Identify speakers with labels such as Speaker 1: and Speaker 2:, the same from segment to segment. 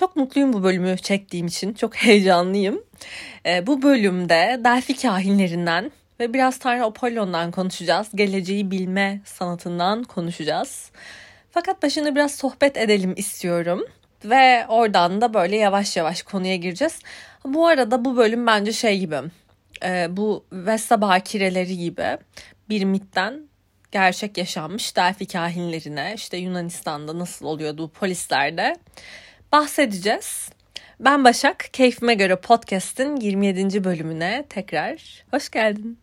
Speaker 1: Çok mutluyum bu bölümü çektiğim için. Çok heyecanlıyım. E, bu bölümde Delphi kahinlerinden ve biraz Tanrı Apollon'dan konuşacağız. Geleceği bilme sanatından konuşacağız. Fakat başında biraz sohbet edelim istiyorum. Ve oradan da böyle yavaş yavaş konuya gireceğiz. Bu arada bu bölüm bence şey gibi. E, bu Vesta Bakireleri gibi bir mitten gerçek yaşanmış Delphi kahinlerine işte Yunanistan'da nasıl oluyordu polislerde bahsedeceğiz. Ben Başak, Keyfime Göre Podcast'in 27. bölümüne tekrar hoş geldin.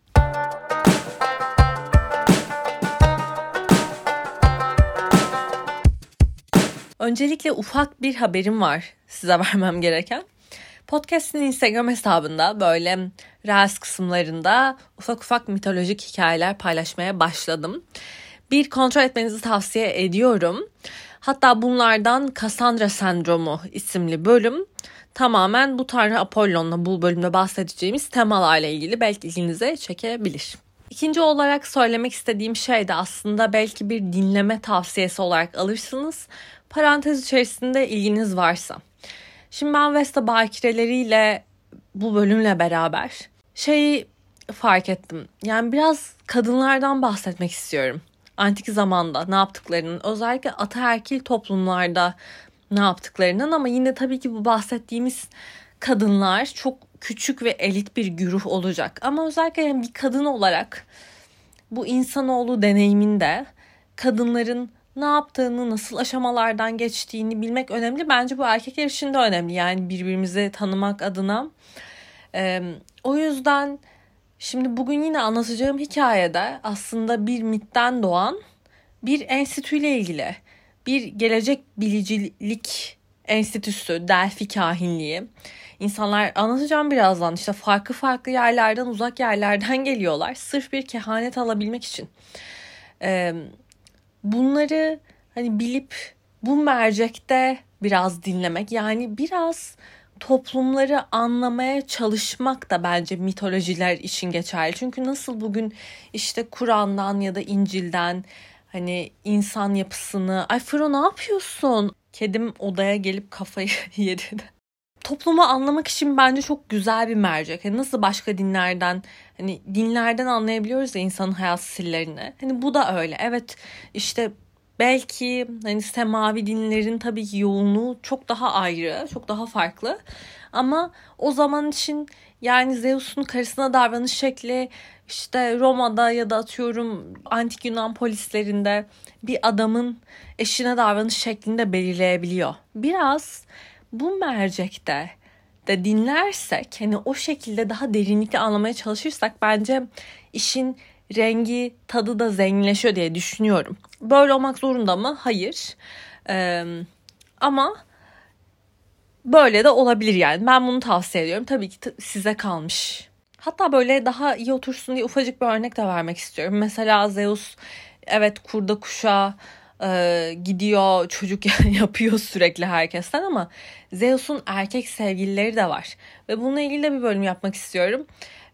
Speaker 1: Öncelikle ufak bir haberim var size vermem gereken. Podcast'in Instagram hesabında böyle Reels kısımlarında ufak ufak mitolojik hikayeler paylaşmaya başladım. Bir kontrol etmenizi tavsiye ediyorum. Hatta bunlardan Cassandra Sendromu isimli bölüm tamamen bu Tanrı Apollon'la bu bölümde bahsedeceğimiz temalarla ilgili belki ilginize çekebilir. İkinci olarak söylemek istediğim şey de aslında belki bir dinleme tavsiyesi olarak alırsınız. Parantez içerisinde ilginiz varsa. Şimdi ben Vesta bakireleriyle bu bölümle beraber şeyi fark ettim. Yani biraz kadınlardan bahsetmek istiyorum antik zamanda ne yaptıklarının özellikle ataerkil toplumlarda ne yaptıklarının ama yine tabii ki bu bahsettiğimiz kadınlar çok küçük ve elit bir güruh olacak. Ama özellikle yani bir kadın olarak bu insanoğlu deneyiminde kadınların ne yaptığını, nasıl aşamalardan geçtiğini bilmek önemli. Bence bu erkekler için de önemli. Yani birbirimizi tanımak adına. Ee, o yüzden Şimdi bugün yine anlatacağım hikayede aslında bir mitten doğan bir enstitüyle ilgili bir gelecek bilicilik enstitüsü, Delphi kahinliği. İnsanlar anlatacağım birazdan işte farklı farklı yerlerden uzak yerlerden geliyorlar sırf bir kehanet alabilmek için. Ee, bunları hani bilip bu mercekte biraz dinlemek yani biraz toplumları anlamaya çalışmak da bence mitolojiler için geçerli. Çünkü nasıl bugün işte Kur'an'dan ya da İncil'den hani insan yapısını ay Fro ne yapıyorsun? Kedim odaya gelip kafayı yedi. Toplumu anlamak için bence çok güzel bir mercek. Hani nasıl başka dinlerden hani dinlerden anlayabiliyoruz ya insanın hayat sillerini. Hani bu da öyle. Evet işte belki hani semavi dinlerin tabii ki yoğunluğu çok daha ayrı, çok daha farklı. Ama o zaman için yani Zeus'un karısına davranış şekli işte Roma'da ya da atıyorum antik Yunan polislerinde bir adamın eşine davranış şeklinde belirleyebiliyor. Biraz bu mercekte de dinlersek hani o şekilde daha derinlikli anlamaya çalışırsak bence işin rengi, tadı da zenginleşiyor diye düşünüyorum. Böyle olmak zorunda mı? Hayır. Ee, ama böyle de olabilir yani. Ben bunu tavsiye ediyorum. Tabii ki size kalmış. Hatta böyle daha iyi otursun diye ufacık bir örnek de vermek istiyorum. Mesela Zeus evet kurda kuşa e, gidiyor çocuk yapıyor sürekli herkesten ama Zeus'un erkek sevgilileri de var. Ve bununla ilgili de bir bölüm yapmak istiyorum.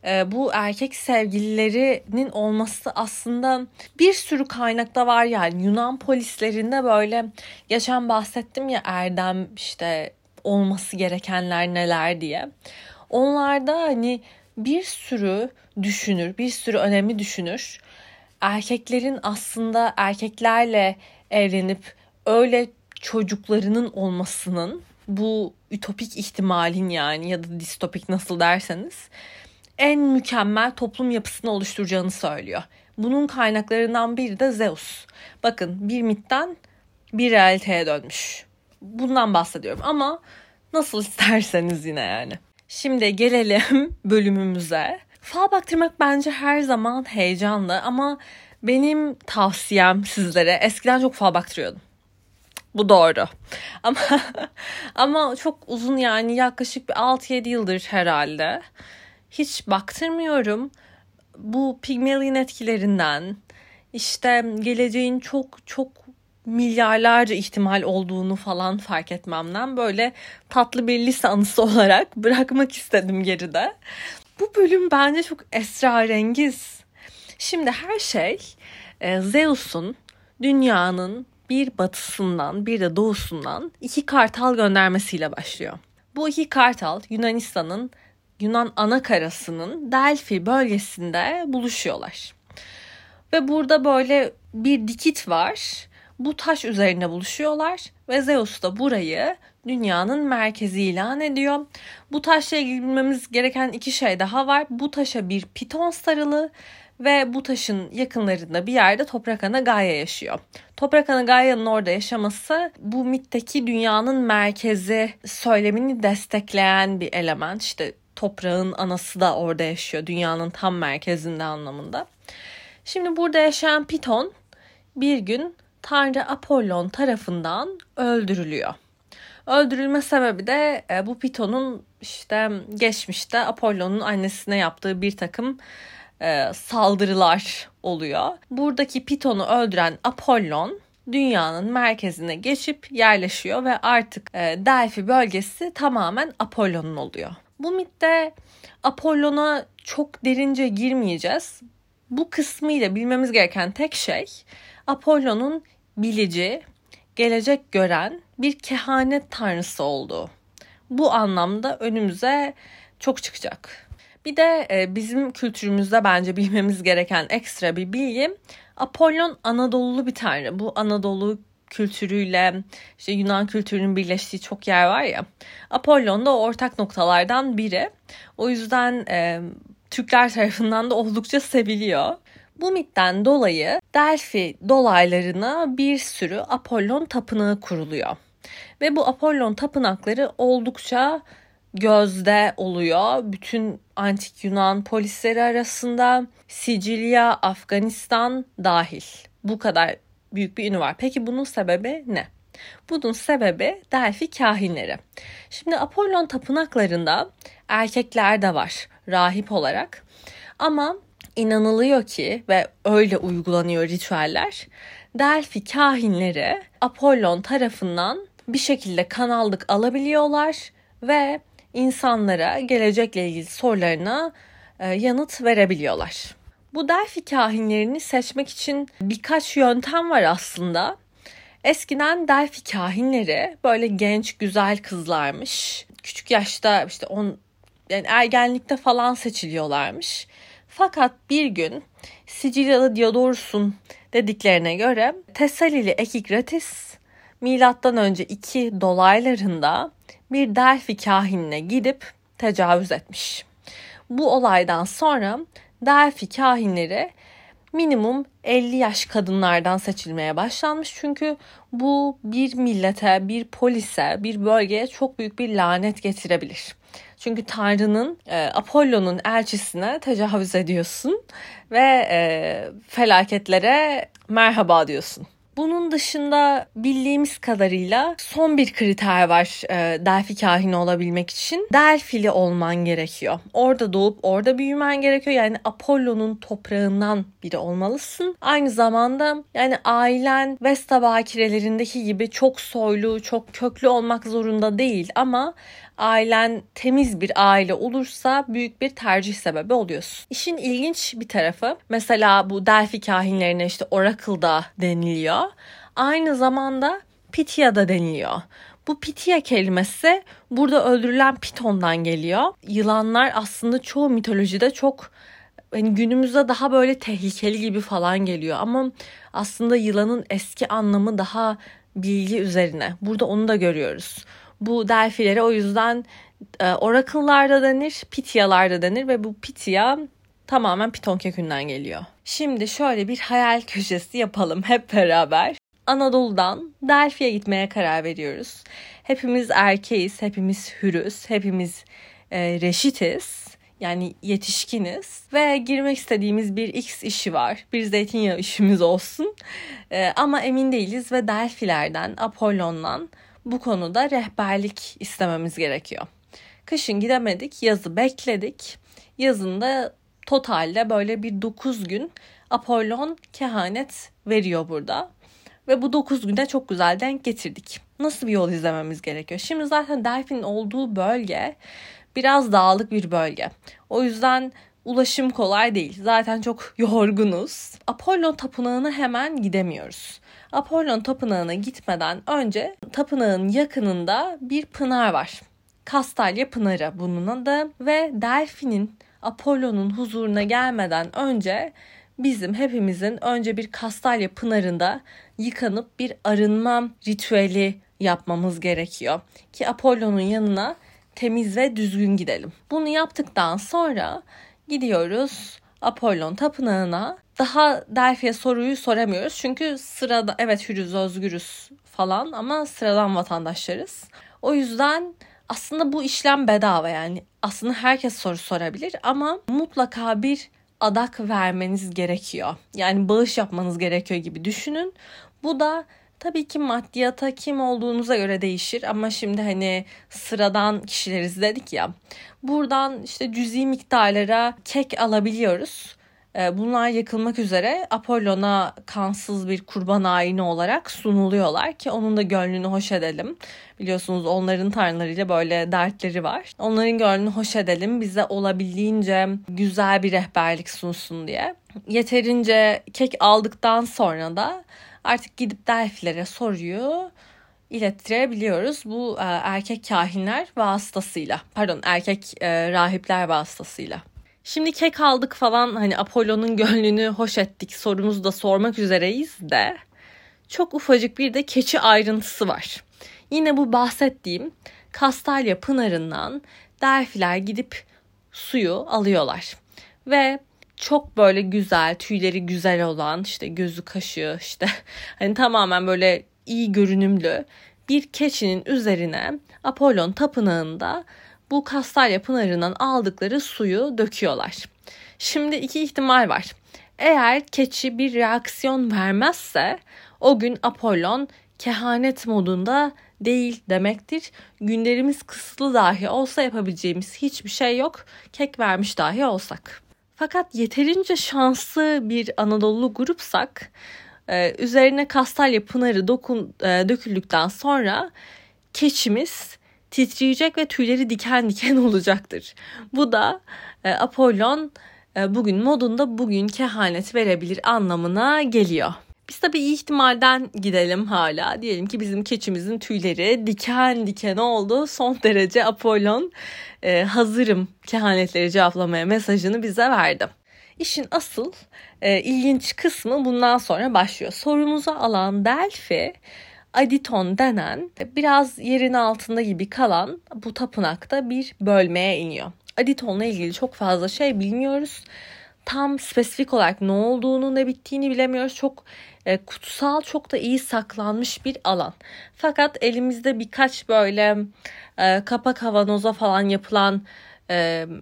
Speaker 1: Ee, bu erkek sevgililerinin olması aslında bir sürü kaynakta var yani Yunan polislerinde böyle geçen bahsettim ya Erdem işte olması gerekenler neler diye. Onlarda hani bir sürü düşünür, bir sürü önemli düşünür. Erkeklerin aslında erkeklerle evlenip öyle çocuklarının olmasının bu ütopik ihtimalin yani ya da distopik nasıl derseniz en mükemmel toplum yapısını oluşturacağını söylüyor. Bunun kaynaklarından biri de Zeus. Bakın bir mitten bir realiteye dönmüş. Bundan bahsediyorum ama nasıl isterseniz yine yani. Şimdi gelelim bölümümüze. Fal baktırmak bence her zaman heyecanlı ama benim tavsiyem sizlere eskiden çok fal baktırıyordum. Bu doğru. Ama ama çok uzun yani yaklaşık bir 6-7 yıldır herhalde hiç baktırmıyorum. Bu Pygmalion etkilerinden işte geleceğin çok çok milyarlarca ihtimal olduğunu falan fark etmemden böyle tatlı bir lise anısı olarak bırakmak istedim geride. Bu bölüm bence çok esrarengiz. Şimdi her şey e, Zeus'un dünyanın bir batısından bir de doğusundan iki kartal göndermesiyle başlıyor. Bu iki kartal Yunanistan'ın Yunan ana karasının Delphi bölgesinde buluşuyorlar. Ve burada böyle bir dikit var. Bu taş üzerine buluşuyorlar ve Zeus da burayı dünyanın merkezi ilan ediyor. Bu taşla ilgili bilmemiz gereken iki şey daha var. Bu taşa bir piton sarılı ve bu taşın yakınlarında bir yerde Toprak Ana Gaia yaşıyor. Toprak Ana Gaia'nın orada yaşaması bu mitteki dünyanın merkezi söylemini destekleyen bir element. İşte toprağın anası da orada yaşıyor. Dünyanın tam merkezinde anlamında. Şimdi burada yaşayan Piton bir gün Tanrı Apollon tarafından öldürülüyor. Öldürülme sebebi de e, bu Piton'un işte geçmişte Apollon'un annesine yaptığı bir takım e, saldırılar oluyor. Buradaki Piton'u öldüren Apollon dünyanın merkezine geçip yerleşiyor ve artık e, Delphi bölgesi tamamen Apollon'un oluyor. Bu mitte Apollon'a çok derince girmeyeceğiz. Bu kısmıyla bilmemiz gereken tek şey Apollon'un bilici, gelecek gören bir kehanet tanrısı olduğu. Bu anlamda önümüze çok çıkacak. Bir de e, bizim kültürümüzde bence bilmemiz gereken ekstra bir bilgi Apollon Anadolu'lu bir tanrı. Bu Anadolu kültürüyle işte Yunan kültürünün birleştiği çok yer var ya. Apollon da ortak noktalardan biri. O yüzden e, Türkler tarafından da oldukça seviliyor. Bu mitten dolayı Delphi dolaylarına bir sürü Apollon tapınağı kuruluyor. Ve bu Apollon tapınakları oldukça gözde oluyor. Bütün antik Yunan polisleri arasında Sicilya, Afganistan dahil. Bu kadar büyük bir ünü var. Peki bunun sebebi ne? Bunun sebebi Delphi kahinleri. Şimdi Apollon tapınaklarında erkekler de var rahip olarak. Ama inanılıyor ki ve öyle uygulanıyor ritüeller. Delphi kahinleri Apollon tarafından bir şekilde kanallık alabiliyorlar ve insanlara gelecekle ilgili sorularına e, yanıt verebiliyorlar. Bu Delphi kahinlerini seçmek için birkaç yöntem var aslında. Eskiden Delphi kahinleri böyle genç güzel kızlarmış. Küçük yaşta işte on yani ergenlikte falan seçiliyorlarmış. Fakat bir gün Sicilyalı Diodorus'un dediklerine göre Tesalili Ekikratis milattan önce 2 dolaylarında bir Delphi kahinine gidip tecavüz etmiş. Bu olaydan sonra Delphi kahinleri minimum 50 yaş kadınlardan seçilmeye başlanmış. Çünkü bu bir millete, bir polise, bir bölgeye çok büyük bir lanet getirebilir. Çünkü Tanrı'nın e, Apollo'nun elçisine tecavüz ediyorsun ve e, felaketlere merhaba diyorsun. Bunun dışında bildiğimiz kadarıyla son bir kriter var e, Delphi kahini olabilmek için. Delphili olman gerekiyor. Orada doğup orada büyümen gerekiyor. Yani Apollo'nun toprağından biri olmalısın. Aynı zamanda yani ailen Vesta bakirelerindeki gibi çok soylu, çok köklü olmak zorunda değil ama ailen temiz bir aile olursa büyük bir tercih sebebi oluyorsun. İşin ilginç bir tarafı mesela bu Delphi kahinlerine işte Oracle'da deniliyor. Aynı zamanda Pitya'da deniliyor. Bu Pitya kelimesi burada öldürülen Piton'dan geliyor. Yılanlar aslında çoğu mitolojide çok hani günümüzde daha böyle tehlikeli gibi falan geliyor ama aslında yılanın eski anlamı daha bilgi üzerine. Burada onu da görüyoruz. Bu delfilere o yüzden e, oracle'larda denir, pityalarda denir ve bu pitya tamamen piton kökünden geliyor. Şimdi şöyle bir hayal köşesi yapalım hep beraber. Anadolu'dan Delphi'ye gitmeye karar veriyoruz. Hepimiz erkeğiz, hepimiz hürüz, hepimiz e, reşitiz. Yani yetişkiniz ve girmek istediğimiz bir X işi var. Bir zeytinyağı işimiz olsun. E, ama emin değiliz ve Delphi'lerden, Apollon'dan bu konuda rehberlik istememiz gerekiyor. Kışın gidemedik, yazı bekledik. Yazında totalde böyle bir 9 gün Apollon kehanet veriyor burada. Ve bu 9 günde çok güzel denk getirdik. Nasıl bir yol izlememiz gerekiyor? Şimdi zaten Delphi'nin olduğu bölge biraz dağlık bir bölge. O yüzden ulaşım kolay değil. Zaten çok yorgunuz. Apollon tapınağına hemen gidemiyoruz. Apollon tapınağına gitmeden önce tapınağın yakınında bir pınar var. Kastalya Pınarı bunun adı ve Delfi'nin Apollon'un huzuruna gelmeden önce bizim hepimizin önce bir Kastalya Pınarı'nda yıkanıp bir arınma ritüeli yapmamız gerekiyor. Ki Apollon'un yanına temiz ve düzgün gidelim. Bunu yaptıktan sonra gidiyoruz Apollon tapınağına. Daha Delphi'ye soruyu soramıyoruz. Çünkü sırada evet hürüz özgürüz falan ama sıradan vatandaşlarız. O yüzden aslında bu işlem bedava yani. Aslında herkes soru sorabilir ama mutlaka bir adak vermeniz gerekiyor. Yani bağış yapmanız gerekiyor gibi düşünün. Bu da tabii ki maddiyata kim olduğunuza göre değişir ama şimdi hani sıradan kişileriz dedik ya. Buradan işte cüzi miktarlara kek alabiliyoruz. Ee, bunlar yakılmak üzere Apollon'a kansız bir kurban ayini olarak sunuluyorlar ki onun da gönlünü hoş edelim. Biliyorsunuz onların tanrılarıyla böyle dertleri var. Onların gönlünü hoş edelim bize olabildiğince güzel bir rehberlik sunsun diye. Yeterince kek aldıktan sonra da artık gidip Delfilere soruyu ilettirebiliyoruz bu e, erkek kahinler vasıtasıyla. Pardon erkek e, rahipler vasıtasıyla. Şimdi kek aldık falan hani Apollo'nun gönlünü hoş ettik sorumuzu da sormak üzereyiz de çok ufacık bir de keçi ayrıntısı var. Yine bu bahsettiğim Kastalya Pınarı'ndan Delfiler gidip suyu alıyorlar. Ve çok böyle güzel, tüyleri güzel olan, işte gözü kaşı, işte hani tamamen böyle iyi görünümlü bir keçinin üzerine Apollon tapınağında bu Kastalya Pınarı'ndan aldıkları suyu döküyorlar. Şimdi iki ihtimal var. Eğer keçi bir reaksiyon vermezse o gün Apollon kehanet modunda değil demektir. Günlerimiz kısıtlı dahi olsa yapabileceğimiz hiçbir şey yok. Kek vermiş dahi olsak. Fakat yeterince şanslı bir Anadolu grupsak e, üzerine Kastalya Pınarı dokun, e, döküldükten sonra keçimiz titreyecek ve tüyleri diken diken olacaktır. Bu da e, Apollon e, bugün modunda bugün kehanet verebilir anlamına geliyor. Biz tabii ihtimalden gidelim hala. Diyelim ki bizim keçimizin tüyleri diken diken oldu. Son derece Apollon e, hazırım kehanetleri cevaplamaya mesajını bize verdi. İşin asıl e, ilginç kısmı bundan sonra başlıyor. Sorumuzu alan Delphi Aditon denen biraz yerin altında gibi kalan bu tapınakta bir bölmeye iniyor. Aditon'la ilgili çok fazla şey bilmiyoruz. Tam spesifik olarak ne olduğunu ne bittiğini bilemiyoruz. Çok e, kutsal çok da iyi saklanmış bir alan. Fakat elimizde birkaç böyle e, kapak kavanoza falan yapılan e,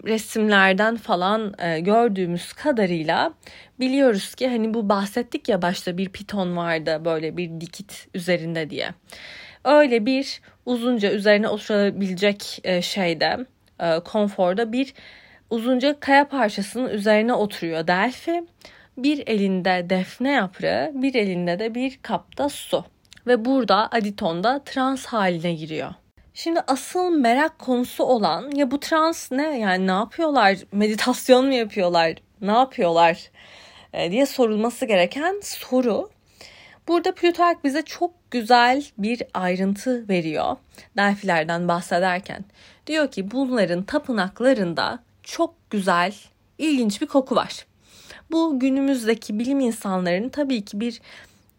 Speaker 1: resimlerden falan e, gördüğümüz kadarıyla biliyoruz ki hani bu bahsettik ya başta bir piton vardı böyle bir dikit üzerinde diye. Öyle bir uzunca üzerine oturabilecek e, şeyde e, konforda bir uzunca kaya parçasının üzerine oturuyor Delphi. Bir elinde defne yaprağı, bir elinde de bir kapta su. Ve burada Aditon da trans haline giriyor. Şimdi asıl merak konusu olan ya bu trans ne yani ne yapıyorlar meditasyon mu yapıyorlar ne yapıyorlar e, diye sorulması gereken soru. Burada Plutark bize çok güzel bir ayrıntı veriyor Delfilerden bahsederken. Diyor ki bunların tapınaklarında çok güzel, ilginç bir koku var. Bu günümüzdeki bilim insanlarının tabii ki bir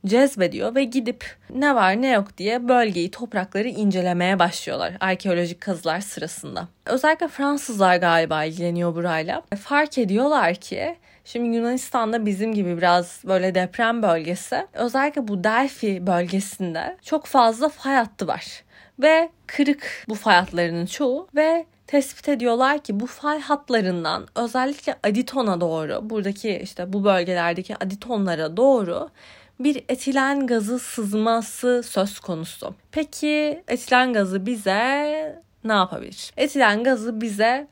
Speaker 1: cezbediyor ve gidip ne var ne yok diye bölgeyi, toprakları incelemeye başlıyorlar arkeolojik kazılar sırasında. Özellikle Fransızlar galiba ilgileniyor burayla. Fark ediyorlar ki Şimdi Yunanistan'da bizim gibi biraz böyle deprem bölgesi. Özellikle bu Delphi bölgesinde çok fazla fay hattı var. Ve kırık bu fay hatlarının çoğu ve tespit ediyorlar ki bu fay hatlarından özellikle aditona doğru buradaki işte bu bölgelerdeki aditonlara doğru bir etilen gazı sızması söz konusu. Peki etilen gazı bize ne yapabilir? Etilen gazı bize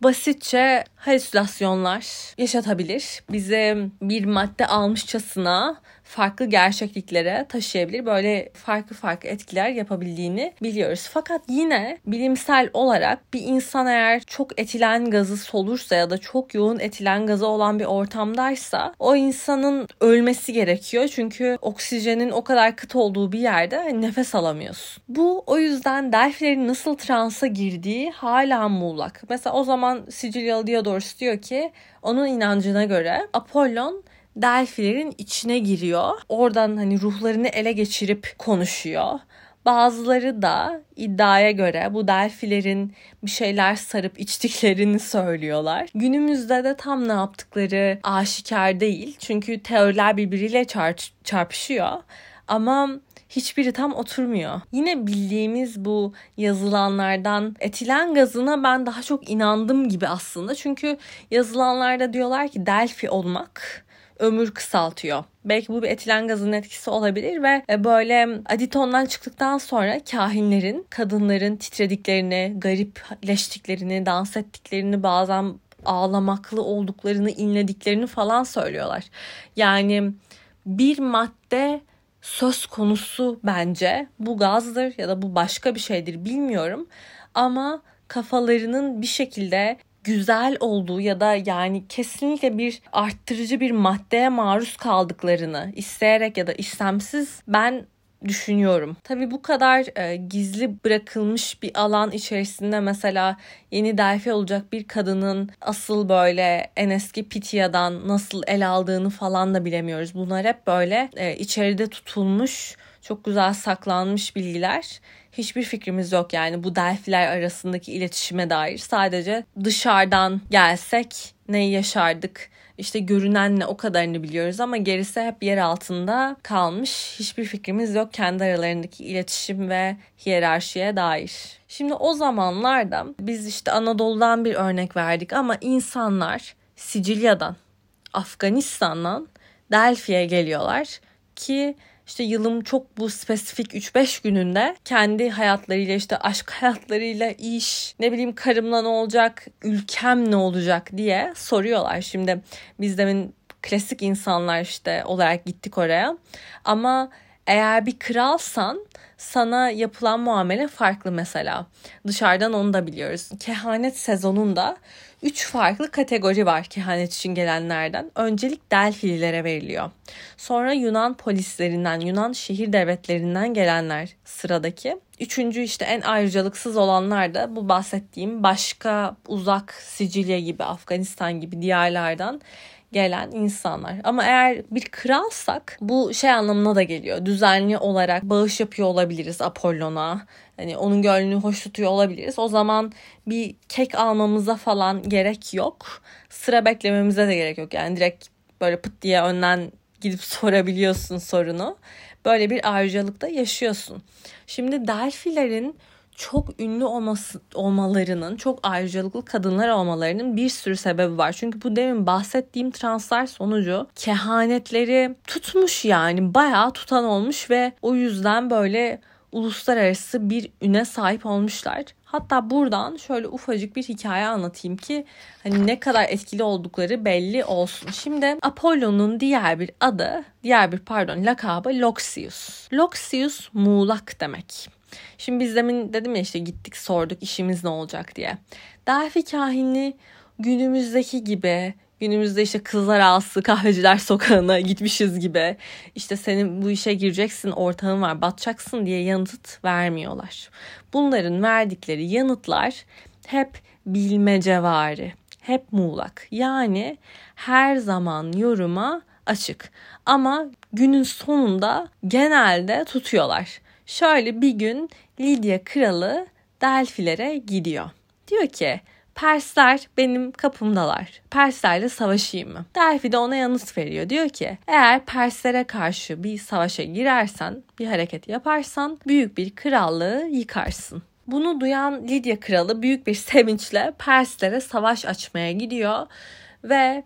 Speaker 1: basitçe halüsinasyonlar yaşatabilir. Bize bir madde almışçasına farklı gerçekliklere taşıyabilir. Böyle farklı farklı etkiler yapabildiğini biliyoruz. Fakat yine bilimsel olarak bir insan eğer çok etilen gazı solursa ya da çok yoğun etilen gazı olan bir ortamdaysa o insanın ölmesi gerekiyor. Çünkü oksijenin o kadar kıt olduğu bir yerde nefes alamıyorsun. Bu o yüzden Delfilerin nasıl transa girdiği hala muğlak. Mesela o zaman Sicilyalı Diodorus diyor ki onun inancına göre Apollon Delfilerin içine giriyor. Oradan hani ruhlarını ele geçirip konuşuyor. Bazıları da iddiaya göre bu delfilerin bir şeyler sarıp içtiklerini söylüyorlar. Günümüzde de tam ne yaptıkları aşikar değil. Çünkü teoriler birbiriyle çarpışıyor. Ama hiçbiri tam oturmuyor. Yine bildiğimiz bu yazılanlardan etilen gazına ben daha çok inandım gibi aslında. Çünkü yazılanlarda diyorlar ki Delphi olmak ömür kısaltıyor. Belki bu bir etilen gazının etkisi olabilir ve e, böyle aditondan çıktıktan sonra kahinlerin kadınların titrediklerini, garipleştiklerini, dans ettiklerini bazen ağlamaklı olduklarını, inlediklerini falan söylüyorlar. Yani bir madde söz konusu bence. Bu gazdır ya da bu başka bir şeydir bilmiyorum. Ama kafalarının bir şekilde güzel olduğu ya da yani kesinlikle bir arttırıcı bir maddeye maruz kaldıklarını isteyerek ya da istemsiz ben düşünüyorum. Tabi bu kadar e, gizli bırakılmış bir alan içerisinde mesela yeni Delphi olacak bir kadının asıl böyle en eski Pitia'dan nasıl el aldığını falan da bilemiyoruz. Bunlar hep böyle e, içeride tutulmuş çok güzel saklanmış bilgiler. Hiçbir fikrimiz yok yani bu Delphiler arasındaki iletişime dair. Sadece dışarıdan gelsek neyi yaşardık, işte görünenle o kadarını biliyoruz ama gerisi hep yer altında kalmış. Hiçbir fikrimiz yok kendi aralarındaki iletişim ve hiyerarşiye dair. Şimdi o zamanlarda biz işte Anadolu'dan bir örnek verdik ama insanlar Sicilya'dan, Afganistan'dan Delphi'ye geliyorlar ki işte yılım çok bu spesifik 3-5 gününde kendi hayatlarıyla işte aşk hayatlarıyla iş ne bileyim karımla ne olacak ülkem ne olacak diye soruyorlar. Şimdi biz demin klasik insanlar işte olarak gittik oraya ama eğer bir kralsan sana yapılan muamele farklı mesela. Dışarıdan onu da biliyoruz. Kehanet sezonunda 3 farklı kategori var kehanet için gelenlerden. Öncelik Delfililere veriliyor. Sonra Yunan polislerinden, Yunan şehir devletlerinden gelenler sıradaki. Üçüncü işte en ayrıcalıksız olanlar da bu bahsettiğim başka uzak Sicilya gibi, Afganistan gibi diyarlardan gelen insanlar. Ama eğer bir kralsak bu şey anlamına da geliyor. Düzenli olarak bağış yapıyor olabiliriz Apollon'a. Hani onun gönlünü hoş tutuyor olabiliriz. O zaman bir kek almamıza falan gerek yok. Sıra beklememize de gerek yok. Yani direkt böyle pıt diye önden gidip sorabiliyorsun sorunu. Böyle bir ayrıcalıkta yaşıyorsun. Şimdi Delfilerin çok ünlü olması, olmalarının, çok ayrıcalıklı kadınlar olmalarının bir sürü sebebi var. Çünkü bu demin bahsettiğim translar sonucu kehanetleri tutmuş yani bayağı tutan olmuş ve o yüzden böyle uluslararası bir üne sahip olmuşlar. Hatta buradan şöyle ufacık bir hikaye anlatayım ki hani ne kadar etkili oldukları belli olsun. Şimdi Apollo'nun diğer bir adı, diğer bir pardon lakabı Loxius. Loxius muğlak demek. Şimdi biz demin dedim ya işte gittik sorduk işimiz ne olacak diye. Delphi kahini günümüzdeki gibi günümüzde işte kızlar ağası kahveciler sokağına gitmişiz gibi işte senin bu işe gireceksin ortağın var batacaksın diye yanıt vermiyorlar. Bunların verdikleri yanıtlar hep bilmecevari, hep muğlak. Yani her zaman yoruma açık. Ama günün sonunda genelde tutuyorlar. Şöyle bir gün Lidya kralı Delfilere gidiyor. Diyor ki Persler benim kapımdalar. Perslerle savaşayım mı? Delphi de ona yanıt veriyor. Diyor ki eğer Perslere karşı bir savaşa girersen, bir hareket yaparsan büyük bir krallığı yıkarsın. Bunu duyan Lidya kralı büyük bir sevinçle Perslere savaş açmaya gidiyor ve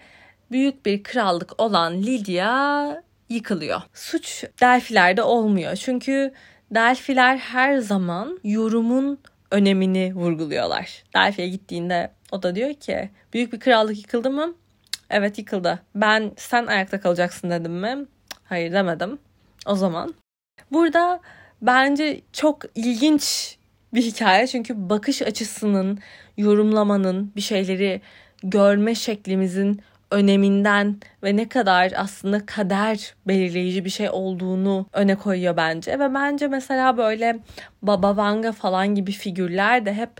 Speaker 1: büyük bir krallık olan Lidya yıkılıyor. Suç Delfilerde olmuyor. Çünkü Delfiler her zaman yorumun önemini vurguluyorlar. Delphi'ye gittiğinde o da diyor ki büyük bir krallık yıkıldı mı? Evet yıkıldı. Ben sen ayakta kalacaksın dedim mi? Hayır demedim. O zaman. Burada bence çok ilginç bir hikaye çünkü bakış açısının, yorumlamanın, bir şeyleri görme şeklimizin öneminden ve ne kadar aslında kader belirleyici bir şey olduğunu öne koyuyor bence. Ve bence mesela böyle Baba Vanga falan gibi figürler de hep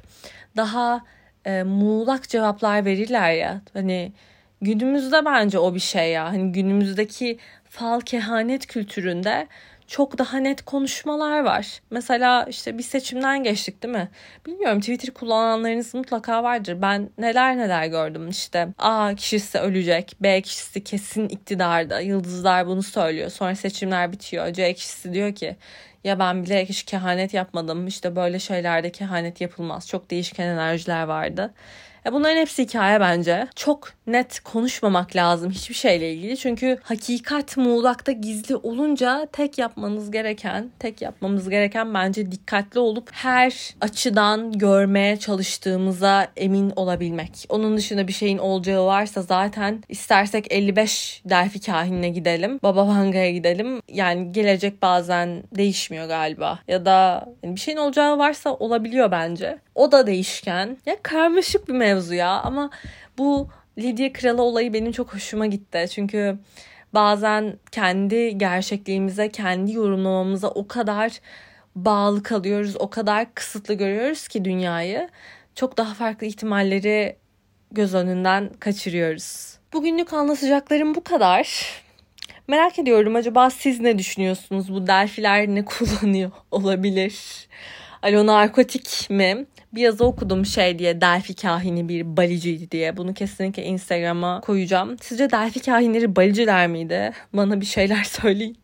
Speaker 1: daha e, muğlak cevaplar verirler ya. Hani günümüzde bence o bir şey ya. Hani günümüzdeki fal kehanet kültüründe çok daha net konuşmalar var. Mesela işte bir seçimden geçtik değil mi? Bilmiyorum Twitter kullananlarınız mutlaka vardır. Ben neler neler gördüm işte. A kişisi ölecek. B kişisi kesin iktidarda. Yıldızlar bunu söylüyor. Sonra seçimler bitiyor. C kişisi diyor ki ya ben bilerek hiç kehanet yapmadım. İşte böyle şeylerde kehanet yapılmaz. Çok değişken enerjiler vardı. E bunların hepsi hikaye bence. Çok net konuşmamak lazım hiçbir şeyle ilgili. Çünkü hakikat muğlakta gizli olunca tek yapmanız gereken, tek yapmamız gereken bence dikkatli olup her açıdan görmeye çalıştığımıza emin olabilmek. Onun dışında bir şeyin olacağı varsa zaten istersek 55 Delphi kahinine gidelim. Baba Vanga'ya gidelim. Yani gelecek bazen değişmiyor galiba. Ya da bir şeyin olacağı varsa olabiliyor bence. O da değişken. Ya karmaşık bir mevzu ya ama bu Lidya Kralı olayı benim çok hoşuma gitti. Çünkü bazen kendi gerçekliğimize, kendi yorumlamamıza o kadar bağlı kalıyoruz, o kadar kısıtlı görüyoruz ki dünyayı. Çok daha farklı ihtimalleri göz önünden kaçırıyoruz. Bugünlük anlatacaklarım bu kadar. Merak ediyorum acaba siz ne düşünüyorsunuz? Bu delfiler ne kullanıyor olabilir? Alo narkotik mi? Bir yazı okudum şey diye Delphi kahini bir baliciydi diye. Bunu kesinlikle Instagram'a koyacağım. Sizce Delphi kahinleri baliciler miydi? Bana bir şeyler söyleyin.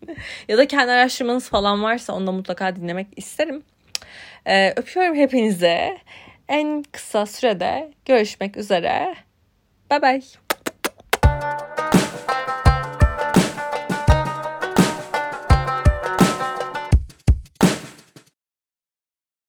Speaker 1: ya da kendi araştırmanız falan varsa onu da mutlaka dinlemek isterim. Ee, öpüyorum hepinize. En kısa sürede görüşmek üzere. Bye bye.